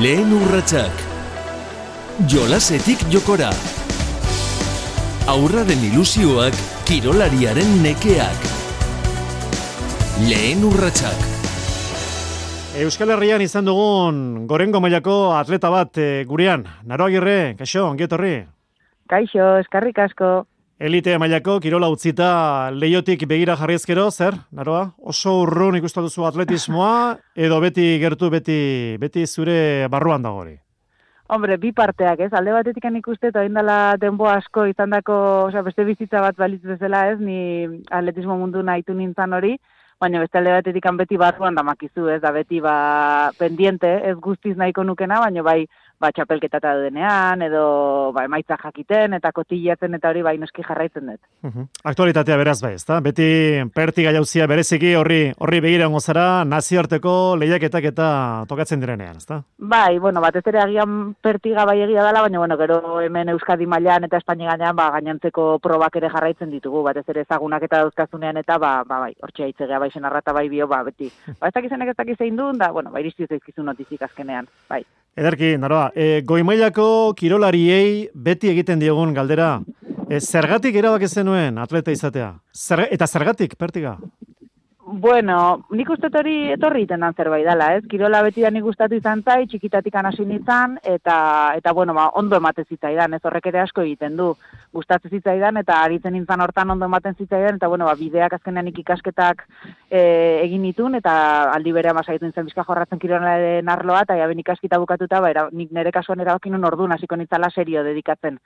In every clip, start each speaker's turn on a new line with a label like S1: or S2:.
S1: Lehen urratsak. Jolasetik jokora. Aurraren ilusioak, kirolariaren nekeak. Lehen urratsak.
S2: Euskal Herrian izan dugun gorengo mailako atleta bat e, gurean. Naro agirre, kaixo, ongietorri.
S3: Kaixo, eskarrik asko.
S2: Elite mailako kirola utzita leiotik begira jarriezkero, zer, naroa? Oso urrun ikusten duzu atletismoa, edo beti gertu, beti, beti zure barruan dago hori?
S3: Hombre, bi parteak, ez? Alde batetik ikuste, eta indala denbo asko izan dako, osea, beste bizitza bat balitz bezala, ez? Ni atletismo mundu nahitu nintzen hori, baina beste alde batetik beti barruan damakizu, ez? Da beti ba pendiente, ez guztiz nahiko nukena, baina bai ba, txapelketa eta denean, edo ba, emaitza jakiten, eta kotillatzen eta hori bai noski jarraitzen dut.
S2: Uh Aktualitatea beraz bai, ezta? Beti pertiga jauzia bereziki horri horri begira zara nazioarteko lehiaketak eta tokatzen direnean, ezta?
S3: Bai, bueno, batez ere agian pertiga bai egia dela, baina bueno, gero hemen Euskadi mailan eta Espainia gainean ba gainantzeko probak ere jarraitzen ditugu, batez ere ezagunak eta dauzkazunean eta ba, ba bai, hortxe aitzegea bai senarrata bai bio, ba beti. Ba ez dakizenek ez dakizein duen da, bueno, bai iristu zaizkizu notizik azkenean, bai.
S2: Ederki, naroa, e, goimailako kirolariei beti egiten diogun galdera, e, zergatik erabak zenuen atleta izatea? Zer, eta zergatik, pertiga?
S3: Bueno, nik uste hori etorri iten dan zerbait dela, ez? Kirola beti da nik gustatu izan zai, txikitatik anasi nintzen, eta, eta bueno, ba, ondo ematen zitzaidan, ez horrek ere asko egiten du. Gustatzen zitzaidan, eta aritzen nintzen hortan ondo ematen zitzaidan, eta bueno, ba, bideak azkenean ikasketak e, egin nitun, eta aldi berean basaitu nintzen bizka jorratzen kirolaren arloa, eta jaben ikaskita bukatuta, ba, era, nik nire kasuan erabakin nun ordu, hasiko nintzala serio dedikatzen.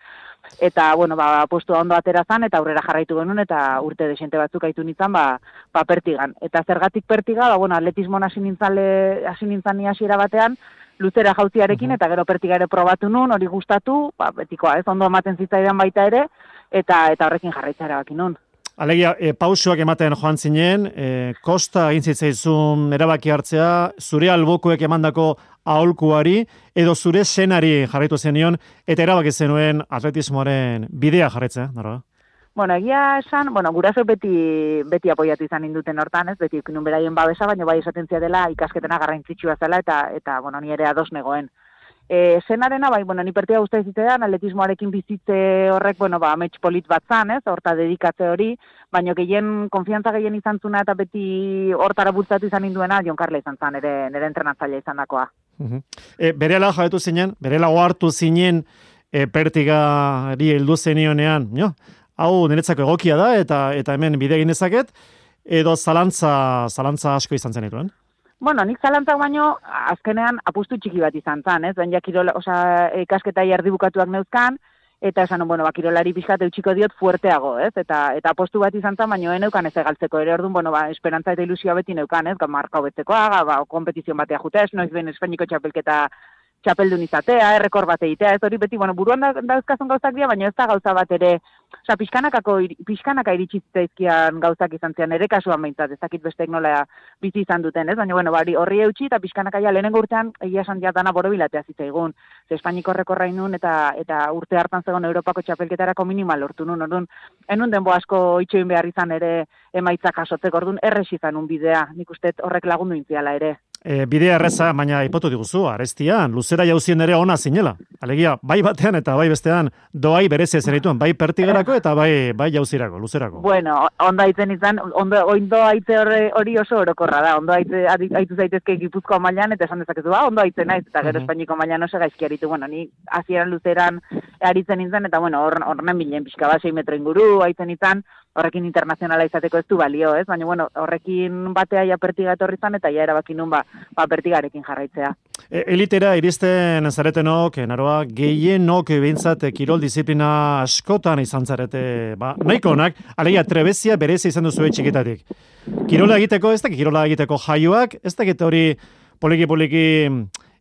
S3: Eta, bueno, ba, postua ondo atera zan, eta aurrera jarraitu genuen, eta urte desente batzuk aitu nintzen, ba, ba pertigan eta zergatik pertiga, ba, bueno, atletismo hasi nintzale, hasi hasiera batean, luzera jautiarekin, eta gero pertiga ere probatu nun, hori gustatu, ba, betikoa, ez ondo ematen zitzaidan baita ere, eta eta horrekin jarraitza erabaki nun.
S2: Alegia, e, pausuak ematen joan zinen, e, kosta egin zitzaizun erabaki hartzea, zure albokuek emandako aholkuari, edo zure senari jarraitu zenion, eta erabaki zenuen atletismoaren bidea jarraitzea, nara?
S3: Bueno, egia esan, bueno, guraso beti beti apoiatu izan induten hortan, ez? Beti ikinun beraien babesa, baina bai esaten dela ikasketena garrantzitsua zela eta eta bueno, ni ere ados negoen. E, senarena, bai, bueno, ni pertia guztai zitean, atletismoarekin bizitze horrek, bueno, ba, amets polit bat zan, ez, horta dedikatze hori, baina gehien, konfiantza gehien izan zuna eta beti hortara bultzatu izan induena, Jon Carla izan zan, ere, nire entrenatzailea izan dakoa.
S2: Uh e, berela jabetu zinen, berela hartu zinen, e, pertigari heldu zenionean, jo? Hau niretzako egokia da eta eta hemen bide egin dezaket edo zalantza zalantza asko izan zen dituen.
S3: Bueno, nik zalantzak baino azkenean apustu txiki bat izan zen, ez? Baina kirola, osea, ikasketa erdi bukatuak neuzkan eta esan bueno, ba kirolari pixkat eutxiko diot fuerteago, ez? Eta eta apostu bat izan zen, baino eneukan ez egaltzeko ere ordun, bueno, ba esperantza eta ilusioa beti neukan, ez? Ga marka hobetzekoa, ba kompetizion batea jute, ez noiz ben Espainiko txapelketa txapeldun izatea, errekor bat egitea, ez hori beti, bueno, buruan dauzkazun gauzak dira, baina ez da gauza bat ere, oza, pixkanakako, pixkanaka iritsi zitzaizkian gauzak izan zian, ere kasuan behintzat, ez dakit beste nola bizi izan duten, ez, baina, bueno, bari, horri eutxi eta pixkanaka ja lehenengo urtean, egia esan jatana boro bilatea zitzaigun, ze Espainiko errekorra inun, eta, eta urte hartan zegoen Europako txapelketarako minimal lortu nun, orduan, enun denbo asko itxoin behar izan ere emaitzak jasotzeko, orduan, erresi izan un bidea, nik uste horrek lagundu intziala ere
S2: e, bidea erreza, baina ipotu diguzu, arestian, luzera jauzien ere ona zinela. Alegia, bai batean eta bai bestean, doai berezia zen bai pertigarako eta bai bai jauzirako, luzerako.
S3: Bueno, ondo aitzen izan, ondo, ondo aitze hori oso orokorra da, ondo aitze, aitu zaitezke gipuzko mailan eta esan dezakezu, ba, ondo aitzen naiz, eta gero espainiko mailan oso gaizki aritu, bueno, ni hasieran luzeran aritzen izan, eta bueno, hor, horren bilen pixka bat, 6 metro inguru, aitzen izan, horrekin internazionala izateko ez du balio, ez? Baina, bueno, horrekin batea ja pertiga etorri zan, eta ja erabaki nun ba, ba pertigarekin jarraitzea.
S2: E, elitera iristen zaretenok, naroa, gehienok bintzat kirol disiplina askotan izan zarete, ba, nahiko onak, alegia trebezia berezi izan duzu txikitatik. Kirola egiteko, ez da kirola egiteko jaioak, ez da hori poliki-poliki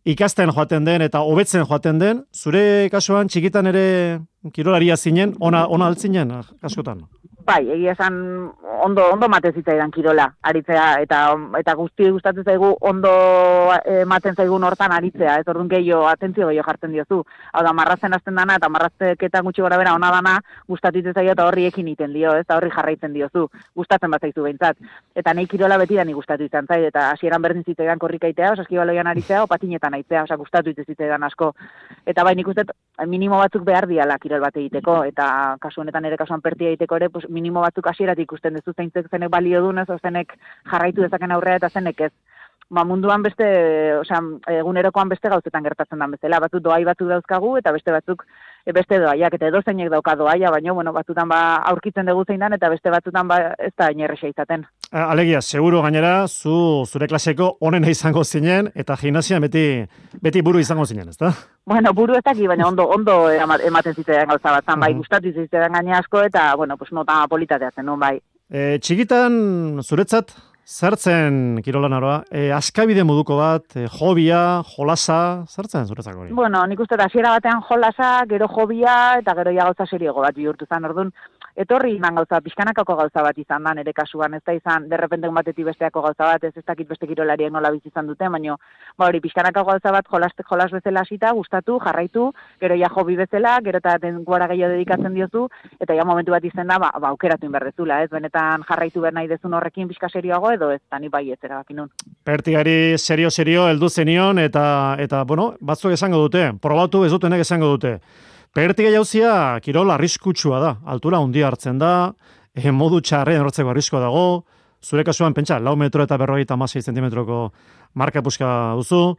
S2: ikasten joaten den eta hobetzen joaten den, zure kasuan txikitan ere kirolaria zinen, ona, ona altzinen, askotan?
S3: Bai, egia esan ondo ondo mate zitzaidan kirola aritzea eta eta guzti gustatzen zaigu ondo ematen zaigun hortan aritzea, ez ordun gehiago atentzio gehiago jartzen diozu. Hau da marratzen hasten dana eta marrazteketa gutxi gora bera ona dana gustatzen zaio eta horri ekin iten dio, ez? horri jarraitzen diozu. Gustatzen bat zaizu beintzat. Eta nei kirola beti dani gustatu izan zait eta hasieran berdin zitzaidan korrikaitea, osaskibaloian aritzea o patinetan aitzea, osea gustatu zitzaidan asko. Eta bai nik uste minimo batzuk behar diala kirol bat egiteko eta kasu honetan ere kasuan pertia egiteko ere pues, minimo batzuk hasieratik ikusten duzu zeintzek zenek balio dunez, zenek jarraitu dezaken aurrea eta zenek ez. Ba, munduan beste, osea, egunerokoan beste gauzetan gertatzen da bezala, batzuk doai batzuk dauzkagu eta beste batzuk beste doaiak eta edo zeinek dauka doaia, baina bueno, batzutan ba aurkitzen dugu zein dan eta beste batzutan ba ez da inerresa izaten.
S2: Alegia, seguro gainera zu zure klaseko onena izango zinen eta gimnasia beti beti buru izango zinen, ezta?
S3: Bueno, buru ez daki, baina ondo ondo ematen zitzen gauza bat, bai, gustatu zitzen gaine asko eta bueno, pues nota politatea zen, no, bai.
S2: E, txigitan zuretzat Zertzen, Kirola Naroa, e, askabide moduko bat, e, jobia, jolasa, zertzen zuretzako hori?
S3: Bueno, nik uste da, batean jolasa, gero jobia, eta gero ja gauza seriego bat bihurtu zan, orduan, etorri iman gauza, pixkanakako gauza bat izan da, nire kasuan, ez da izan, derrepenten batetik besteako gauza bat, ez ez dakit beste kirolariek nola bizi izan dute, baina, ba hori, pixkanakako gauza bat, jolaste, jolas bezala hasita, gustatu, jarraitu, gero ja hobi bezala, gero eta denguara gehiago dedikatzen diozu, eta ja momentu bat izan da, ba, ba aukeratu inberdezula, ez, benetan jarraitu behar nahi dezun horrekin pixka serioago, edo ez, tani bai ez erabaki nun.
S2: Pertigari serio-serio heldu zenion, eta, eta, bueno, batzuk esango dute, probatu ez dutenek esango dute. Pertiga jauzia, kirol arriskutsua da. Altura hundi hartzen da, e, modu txarrean horretzeko arriskoa dago. Zure kasuan, pentsa, lau metro eta berrogeita masei zentimetroko marka puska duzu.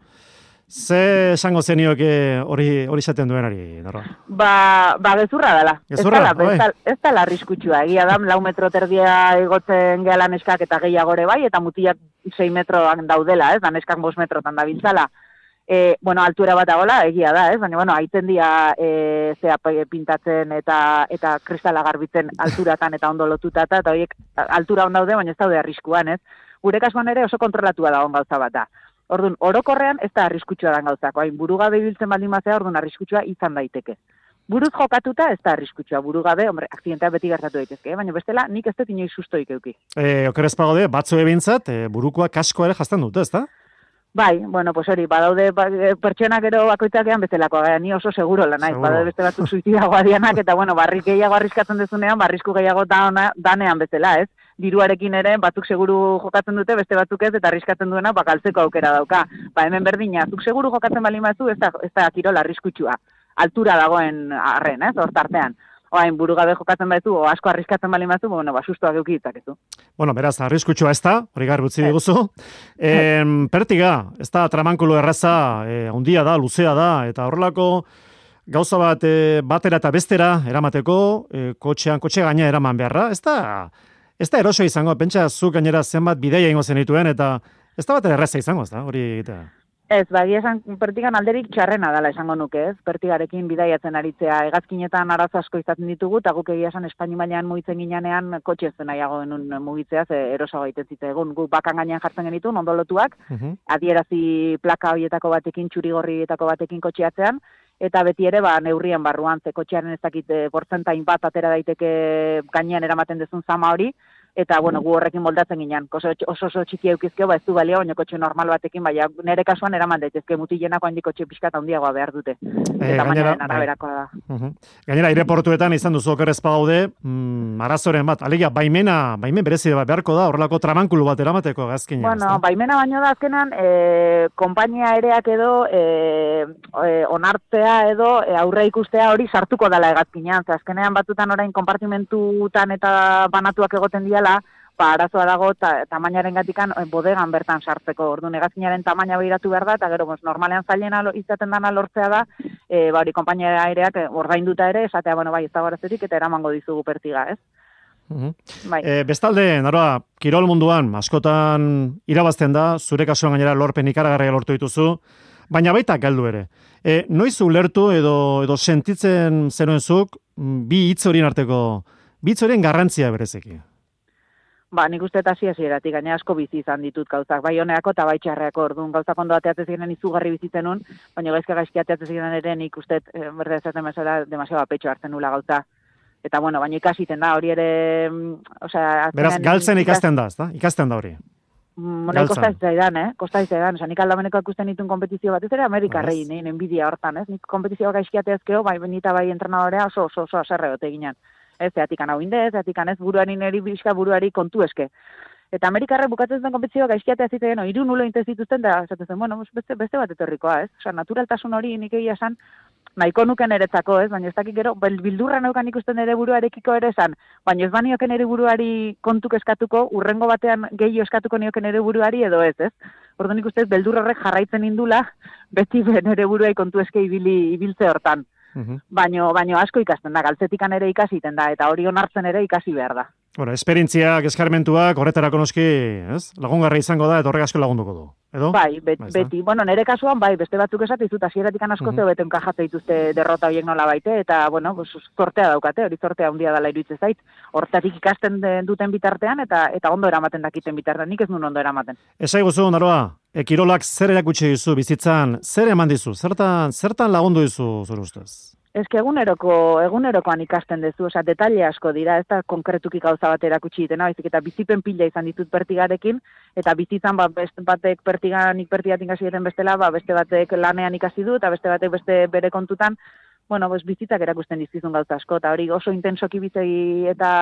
S2: Ze esango zenioke hori hori zaten duenari, Darra?
S3: Ba, ba gezurra dela.
S2: Gezurra,
S3: ez dela, ez dela arriskutsua. Egia da, lau metro terdia egotzen gehala neskak eta gehiagore bai, eta mutiak 6 metroan daudela, ez da, neskak 5 metrotan da bintzala e, bueno, altura bat dagoela, egia da, ez? Baina, bueno, aiten dia e, zea pintatzen eta eta kristala garbitzen alturatan eta ondo lotuta eta horiek altura on daude, baina ez daude arriskuan, ez? Gure kasuan ere oso kontrolatua da on gauza bat da. Orduan, orokorrean ez da arriskutsua da gauzako. Hain burugabe ibiltzen baldin mazea, orduan arriskutsua izan daiteke. Buruz jokatuta ez da arriskutsua, burugabe, hombre, akzidentea beti gertatu daitezke, eh? baina bestela nik ez dut inoiz sustoik euki.
S2: Eh, okerezpago de, batzu ebintzat, e, burukoa kasko ere jazten dute, ez da?
S3: Bai, bueno, pues hori, badaude ba, eh, pertsona gero bakoitzakean bezalako, gara, ni oso seguro lan naiz, badaude beste batzuk suizidagoa dianak, eta bueno, barrik gehiago arriskatzen dezunean, barrisku gehiago da danean bezala, ez? Diruarekin ere, batzuk seguru jokatzen dute, beste batzuk ez, eta arriskatzen duena, bakaltzeko aukera dauka. Ba, hemen berdina, zuk seguru jokatzen bali mazu, ez da, ez da kirola arriskutsua. Altura dagoen arren, ez, hortartean oain burugabe jokatzen baitu, o asko arriskatzen bali mazu, bueno, ba, sustoa geuki ditzakezu.
S2: Bueno, beraz, arriskutsua ez da, hori garbutzi eh. diguzu. E, pertiga, ez da tramankulo erraza, e, undia da, luzea da, eta horrelako gauza bat e, batera eta bestera eramateko, e, kotxean, kotxe gaina eraman beharra, ez da, ez da eroso izango, pentsa zu gainera zenbat bideia ingo zenituen, eta ez da bat erraza izango, ez da, hori egitea.
S3: Ez, bai, esan, pertigan alderik txarrena dela esango nuke, ez? Pertigarekin bidaiatzen aritzea, egazkinetan arazo asko izaten ditugu, eta guk egia esan Espaini mailean mugitzen ginean kotxe ez nahiago denun mugitzea, ze eroso gaiten zite egun, guk bakan gainean jartzen genitu, ondolotuak, uh adierazi plaka horietako batekin, txurigorrietako batekin kotxeatzean, eta beti ere, ba, neurrien barruan, ze kotxearen ez dakit, porzentain bat atera daiteke gainean eramaten dezun zama hori, eta bueno, gu horrekin moldatzen ginen. Oso oso, oso txiki eukizkeo, ba ez du balio, baina kotxe normal batekin, baina nere kasuan eraman daitezke mutilenako handiko kotxe pixka eta handiagoa behar dute. E, eta gainera, bai. araberakoa da.
S2: Uh Gainera, aireportuetan izan duzu oker gaude, mm, arazoren bat, alegia, baimena, baimen berezi bat beharko da, horrelako tramankulu bat eramateko gazkin.
S3: Bueno, baimena baino da azkenan, e, kompainia ereak edo, e, onartzea edo, e, aurre ikustea hori sartuko dela egazkinean, azkenean batutan orain konpartimentutan eta banatuak egoten diala, dela, ba, arazoa dago ta, tamainaren gatikan eh, bodegan bertan sartzeko. Ordu negazinaren tamaina behiratu behar da, eta gero, pues, normalean zailena izaten dana lortzea da, e, ba, hori kompainia aireak eh, ordainduta ere, esatea, bueno, bai, ez dago eta eramango dizugu pertiga, ez?
S2: Uh bai. bestalde, naroa, kirol munduan, askotan irabazten da, zure kasuan gainera lorpen ikaragarria lortu dituzu, baina baita galdu ere. E, noiz ulertu edo, edo sentitzen zenuenzuk, mm, bi hitz horien arteko, bi hitz horien garrantzia berezeki?
S3: Ba, nik uste eta hasieratik gaine asko bizi izan ditut gauzak, bai honeako eta bai txarreako orduan gauzak ondo ateatzen ziren izugarri bizitzen nun, baina gaizka gaizki ateatzen ziren ere nik uste, e, berde ezaten mesera, demasiado apetxo hartzen nula gauza. Eta, bueno, baina ikasiten da, hori ere, mm, osea...
S2: Beraz, galtzen
S3: ikas-
S2: ikasten da, ezta? Ikasten da hori.
S3: Mm, Bueno, kosta zaidan, eh? Kosta zaidan. Osa, nik aldameneko ikusten ditun kompetizio batez ere Amerikarrei,
S2: Ez.
S3: nein enbidia hortan, ez? Nik kompetizioa gaizkiate ezkeo, bai, benita bai entrenadorea oso, oso, oso, aserre ginen. Ez, zeatikan hau inde, zeatikan ez, buruari neri bizka buruari kontu eske. Eta Amerikarre bukatzen zen kompetizioa gaizkiatea ziteen, hiru nulo intez dituzten, da, esaten zen, bueno, beste, beste bat etorrikoa, ez? Osa, naturaltasun hori nik egia esan, nahiko nuken eretzako, ez? Baina ez dakik gero, bildurra neukan ikusten ere buruarekiko ere esan, baina ez banioken ere buruari kontuk eskatuko, urrengo batean gehi eskatuko nioken ere buruari edo ez, ez? Orduan nik uste dut beldur horrek jarraitzen indula, beti nere buruai kontu eske ibili, ibiltze hortan. Baino, baino asko ikasten da, galtzetikan ere ikasiten da, eta hori onartzen ere ikasi behar da.
S2: Bueno, esperientziak, eskarmentuak, horretarako noski, ez? Lagungarra izango da, eta horrek asko lagunduko du. Edo?
S3: Bai, bet, beti, bueno, nere kasuan, bai, beste batzuk esate izut, hasieratik asko
S2: Mhm.
S3: zeo beten kajatze dituzte derrota horiek nola baite, eta, bueno, pues, zortea daukate, hori zortea handia dala iruditzen zait. Hortatik ikasten de- duten bitartean, eta eta ondo eramaten dakiten bitartean, nik ez nun ondo eramaten.
S2: Esai guzu, naroa, e, kirolak zer erakutsi dizu bizitzan, zer eman dizu, zertan, zertan lagundu dizu, zure ustez?
S3: Que eguneroko, egunerokoan ikasten duzu, osea, detaile asko dira, ez da konkretuki gauza bat erakutsi ditena, baizik eta bizipen pila izan ditut pertigarekin, eta bizitzan ba, beste batek pertigan pertigatik hasi diren bestela, ba, beste batek lanean ikasi du, eta beste batek beste bere kontutan, bueno, pues, bizitzak erakusten dizkizun gauza asko, eta hori oso intensoki bizi eta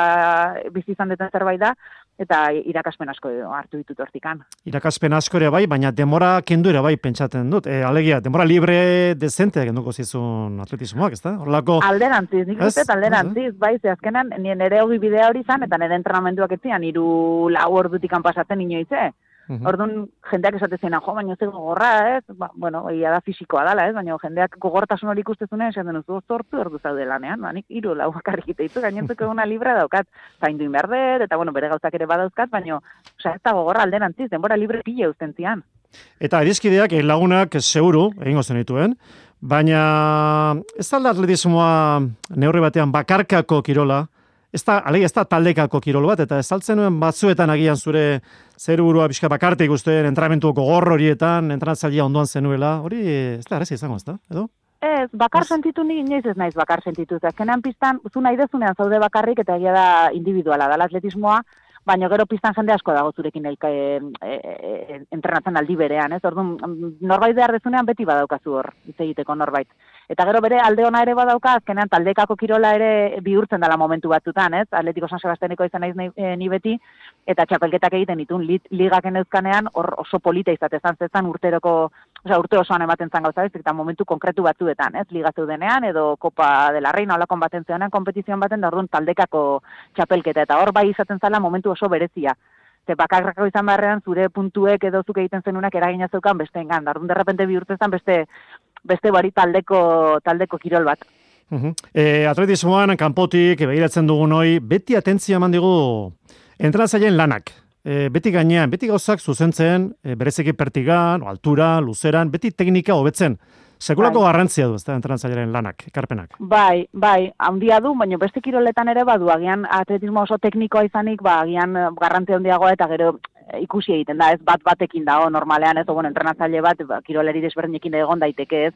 S3: bizi izan duten zerbait da, eta irakaspen asko hartu ditut hortikan.
S2: Irakaspen asko ere bai, baina demora kendu ere bai pentsaten dut. E, alegia, demora libre dezente kenduko zizun atletismoak, ezta? Horrelako,
S3: Alderantziz, nik uste alderantziz, bai, ze azkenan nire nere hogi bidea hori zan, eta nire entrenamenduak etzian, hiru lau ordutikan pasatzen inoitze.
S2: Mhm.
S3: Orduan, jendeak esate zena, jo, baina ze gogorra, ez? Ba, bueno, egia da fisikoa dala, ez? Baina jendeak gogortasun hori ikustezunen, esaten duzu, zortu ordu zaude lanean, ba, nik hiru lau bakarrik ite ditu, gainontzeko eguna libre daukat, zaindu dut, eta bueno, bere gauzak ere badauzkat, baina, osea, ez da gogorra alderantziz, denbora libre pila uzten zian.
S2: Eta irizkideak, eh, lagunak, seguru, egingo zenituen, baina ez da atletismoa neurri batean bakarkako kirola, ez da, alegia, ez da taldekako kirol bat, eta ez nuen batzuetan agian zure zer burua pixka bakartik ustean entramentu gogor horietan, entranatzailea ondoan zenuela, hori ez da, arrezi izango, ez da, edo?
S3: Ez, bakar sentitu ni inoiz ez naiz bakar sentitu. Ze Azkenean pistan, zu nahi dezunean zaude bakarrik eta egia da individuala dala atletismoa, baina gero pistan jende asko dago zurekin elka, e, e, e, entrenatzen aldi berean, ez? Orduan, mm, norbait behar dezunean beti badaukazu hor, hitz egiteko norbait. Eta gero bere alde ona ere badauka, azkenean taldekako kirola ere bihurtzen dela momentu batzutan, ez? Atletiko San Sebastianeko izan naiz eh, ni beti, eta txapelketak egiten ditun lit, ligaken euzkanean hor oso polita izatezan zezan urteroko, osea urte osoan ematen zan gauza, ez? Eta momentu konkretu batzuetan, ez? Liga zeudenean edo Copa de la Reina olakon baten zeonean kompetizioan baten da orduan taldekako txapelketa eta hor bai izaten zala momentu oso berezia. Ze bakarrako izan beharrean zure puntuek edo zuk egiten zenunak eragina zeukan besteengan. Da orduan derrepente bihurtzen zen beste beste bari taldeko taldeko kirol bat.
S2: E, atletismoan, kanpotik, begiratzen dugun hoi, beti atentzia eman digu entrenatzaileen lanak. E, beti gainean, beti gauzak zuzentzen, e, berezeki pertigan, o altura, luzeran, beti teknika hobetzen. Sekulako
S3: Bai.
S2: garrantzia du, ez da, entrenatzailearen lanak, ekarpenak.
S3: Bai, bai, handia du, baina beste kiroletan ere badu, agian atletismo oso teknikoa izanik, ba, agian garrantzia handiagoa eta gero ikusi egiten da, ez bat batekin dago normalean, ez, o, bueno, entrenatzaile bat, ba, kiroleri desberdinekin egon daiteke ez,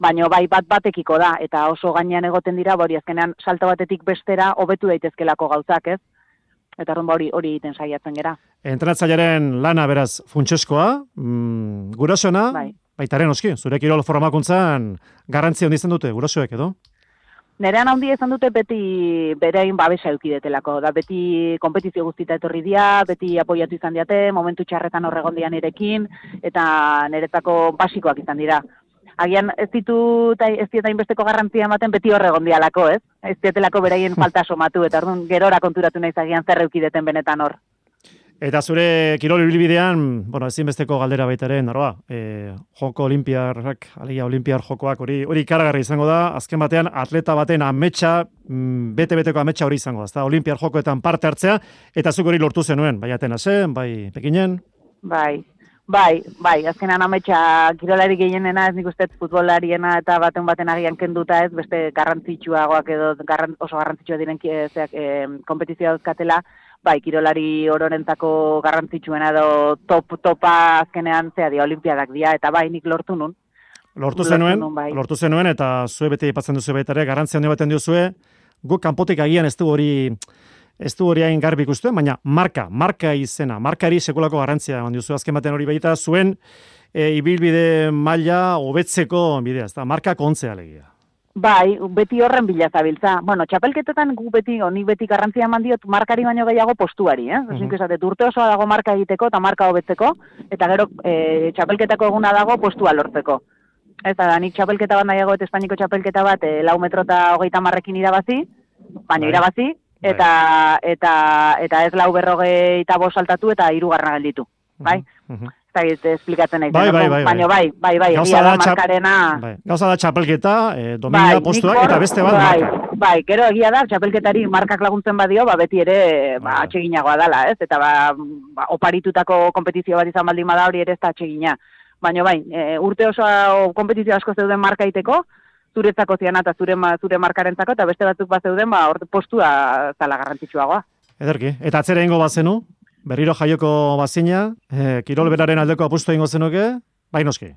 S3: baina bai bat batekiko da, eta oso gainean egoten dira, ba, hori azkenean salto batetik bestera hobetu daitezkelako gauzak, ez? Eta orduan ba, hori hori egiten saiatzen gera.
S2: Entrenatzailearen lana beraz funtseskoa, mm, gurasona,
S3: Bai.
S2: baitaren oski, zure kirol formakuntzan garrantzia handi dute, gurasoek edo?
S3: Nerean handi izan dute beti berein babesa eukidetelako, da beti kompetizio guztita etorri dira, beti apoiatu izan diate, momentu txarretan horregon dian nirekin, eta niretzako basikoak izan dira. Agian ez ditu ez dieta inbesteko garrantzia ematen beti horregon dialako, ez? Ez dietelako beraien falta somatu, eta orduan gerora konturatu naiz agian zer eukideten benetan hor.
S2: Eta zure kirol ibilbidean, bueno, ezinbesteko galdera baita ere, naroa, e, joko olimpiarrak, alegia olimpiar jokoak hori hori ikaragarri izango da, azken batean atleta baten ametsa, mm, bete-beteko ametsa hori izango da, ezta? olimpiar jokoetan parte hartzea, eta zuk hori lortu zenuen, bai Atenasen, bai Pekinen,
S3: Bai, bai, bai, azkenan ametsa kirolari gehienena ez nik uste futbolariena eta baten baten agian kenduta ez, beste garrantzitsuagoak edo garran, oso garrantzitsua diren eh, zeak, eh, kompetizioa dauzkatela, bai, kirolari ororentzako garrantzitsuena edo top, topa azkenean zea dia olimpiadak dira, eta bai, nik lortu nun.
S2: lortu
S3: Lortu
S2: zenuen,
S3: nuen, bai.
S2: lortu zenuen, eta zue beti aipatzen duzu baita ere, garrantzia handi baten diozue, guk kanpotik agian ez du hori ez du hori hain garbi ikusten, baina marka, marka izena, markari sekulako garrantzia eman diozu azken baten hori baita zuen e, ibilbide maila hobetzeko bidea, ezta marka kontzea alegia.
S3: Bai, beti horren bila zabiltza. Bueno, txapelketetan gu beti, honi beti garrantzia eman diot, markari baino gehiago postuari, eh? Mm -hmm. urte osoa dago marka egiteko eta marka hobetzeko, eta gero e, txapelketako eguna dago postua lortzeko. Ez da, nik txapelketa bat nahiago eta Espainiko txapelketa bat e, lau metro eta hogeita marrekin irabazi, baina
S2: Bai.
S3: irabazi, eta, eta, eta ez lau berrogeita bost saltatu eta hirugarrena gelditu. Bai?
S2: Mhm.
S3: Ez esplikatzen nahi.
S2: Bai, bai, bai,
S3: Baina bai, bai, bai,
S2: Gauza
S3: egia da markarena...
S2: Bai. Gauza da txapelketa, e, domina
S3: Bai,
S2: postua
S3: nik hor-
S2: eta beste bat
S3: bai,
S2: marka.
S3: Bai, gero egia da, txapelketari markak laguntzen badio, ba, beti ere ba,
S2: Bai.
S3: atseginagoa dala, ez? Eta ba, ba, oparitutako kompetizio bat izan baldin bada hori ere ez da atsegina. Baina bai, e, urte osoa kompetizio asko zeuden marka iteko, zuretzako ziana eta zure, zure markarentzako, eta beste batzuk bat zeuden, ba, postua zala garrantzitsuagoa.
S2: Ederki, eta atzera ingo bazenu, berriro jaioko bazina, e, kirol beraren aldeko apustu ingo zenuke, bai noski.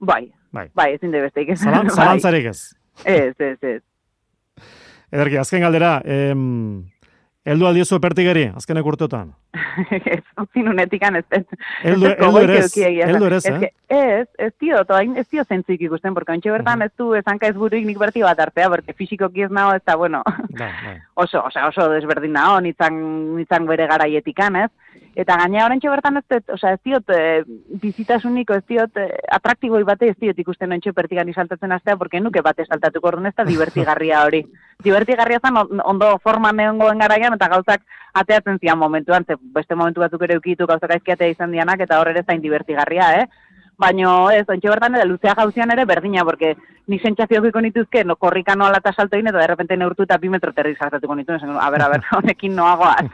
S3: Bai,
S2: Bai.
S3: bai, ezin de besteik. ez.
S2: Zalan,
S3: Bai.
S2: zalantzarik ez.
S3: Ez, ez, ez.
S2: Ederki, azken galdera, em, heldu aldiozu epertigeri, azkenek urteotan.
S3: ez, utzi nunetikan ez, ez.
S2: Heldu,
S3: Ez
S2: heldu ere ez, heldu ere ez,
S3: Ez
S2: eh?
S3: Ez, ez dio, toain, ez dio zentzik ikusten, porque ontxe bertan ez du esanka ez buruik nik berti bat artea, porque fizikoki ez nao, ez da, bueno,
S2: Bai, bai.
S3: oso, oso, oso desberdin nao, nitzan, nitzan bere garaietikan, ez? Eta gaina orentxe bertan ez, dut, osea, ez diot, e, bizitasuniko, ez diot, e, atraktiboi bate ez diot ikusten ontxe pertigan saltatzen astea, porque nuke bate saltatuko orduan ez da divertigarria hori. divertigarria on- ondo forman egongoen garaian, eta gauzak ateatzen zian momentuan, ze beste momentu batzuk ere ukitu gauzak aizkiatea izan dianak, eta hor ere zain divertigarria, eh? Baino ez, ontxe bertan ere, luzea gauzian ere berdina, porque ni sentsazioak iko nituzke, no, korrika noala eta salto egin, eta de repente neurtu eta bi metro terri saltatuko nituen, esan, a ber, a ber, honekin noagoaz.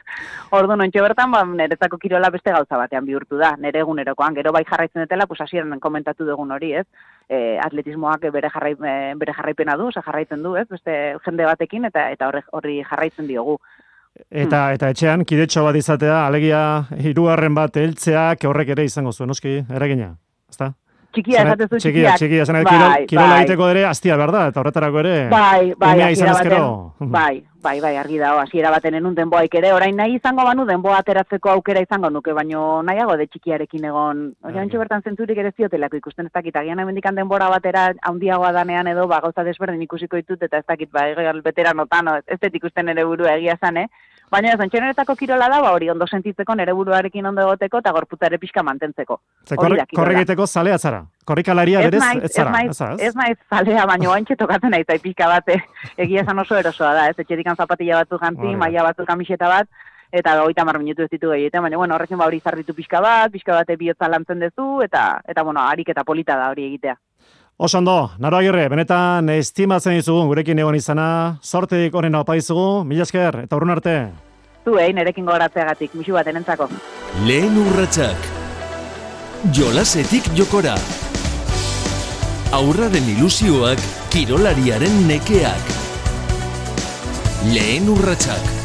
S3: Ordu ontxe bertan, ba, niretzako kirola beste gauza batean bihurtu da, nire egunerokoan, gero bai jarraitzen dutela, pues hasieran komentatu dugun hori, ez? E, atletismoak bere, jarrai, bere jarraipena du, oza, jarraitzen du, ez? Beste jende batekin, eta eta horri jarraitzen diogu.
S2: Eta, eta etxean, kidetxo bat izatea, alegia, hirugarren bat heltzeak horrek ere izango zuen, noski, eragina, ezta?
S3: Txikia
S2: Zene-
S3: esatezu
S2: txikia, txikia, zene,
S3: Bai,
S2: kirol, kirola
S3: bai.
S2: egiteko ere, aztia behar da, eta horretarako ere,
S3: Bai, bai,
S2: umea izan ezkero.
S3: bai, bai, bai, argi dago, hasiera baten enun denboaik ere, orain nahi izango banu denboa ateratzeko aukera izango nuke, baino nahiago de txikiarekin egon, hori
S2: Bai.
S3: bertan zentzurik ere ziotelako ikusten ez dakit, agian hemendikan denbora batera handiagoa danean edo, ba, gauza desberdin ikusiko ditut, eta ez dakit, ba, ez ez dut ikusten ere burua egia zan, eh? Baina ez, ontxeneretako kirola da, ba, hori ondo sentitzeko, nere buruarekin ondo egoteko, eta gorputza ere pixka mantentzeko.
S2: Ze
S3: hori
S2: korre,
S3: da kirola.
S2: korre egiteko zalea zara. Korrikalaria berez,
S3: naiz,
S2: ez zara, ez
S3: ez naiz zalea, baino haintxe tokatzen naiz pixka bat, eh, egia esan oso erosoa da, ez etxerikan zapatilla batzuk
S2: Hori
S3: jantzi,
S2: da.
S3: maila batzuk kamiseta bat, eta hogeita mar minutu ez ditu gehieten, baina bueno, horrekin ba hori zarritu pixka bat, pixka bate bihotza lantzen duzu, eta, eta bueno, harik eta polita da hori egitea.
S2: Oso ondo, naro agirre, benetan estimatzen dizugu gurekin egon izana, sorteik honen opa dizugu, mila esker, eta urrun arte.
S3: Zu, eh, nerekin gogoratzeagatik, musu bat enentzako.
S1: Lehen urratsak. Jolasetik jokora. Aurraren ilusioak kirolariaren nekeak. Lehen urratsak.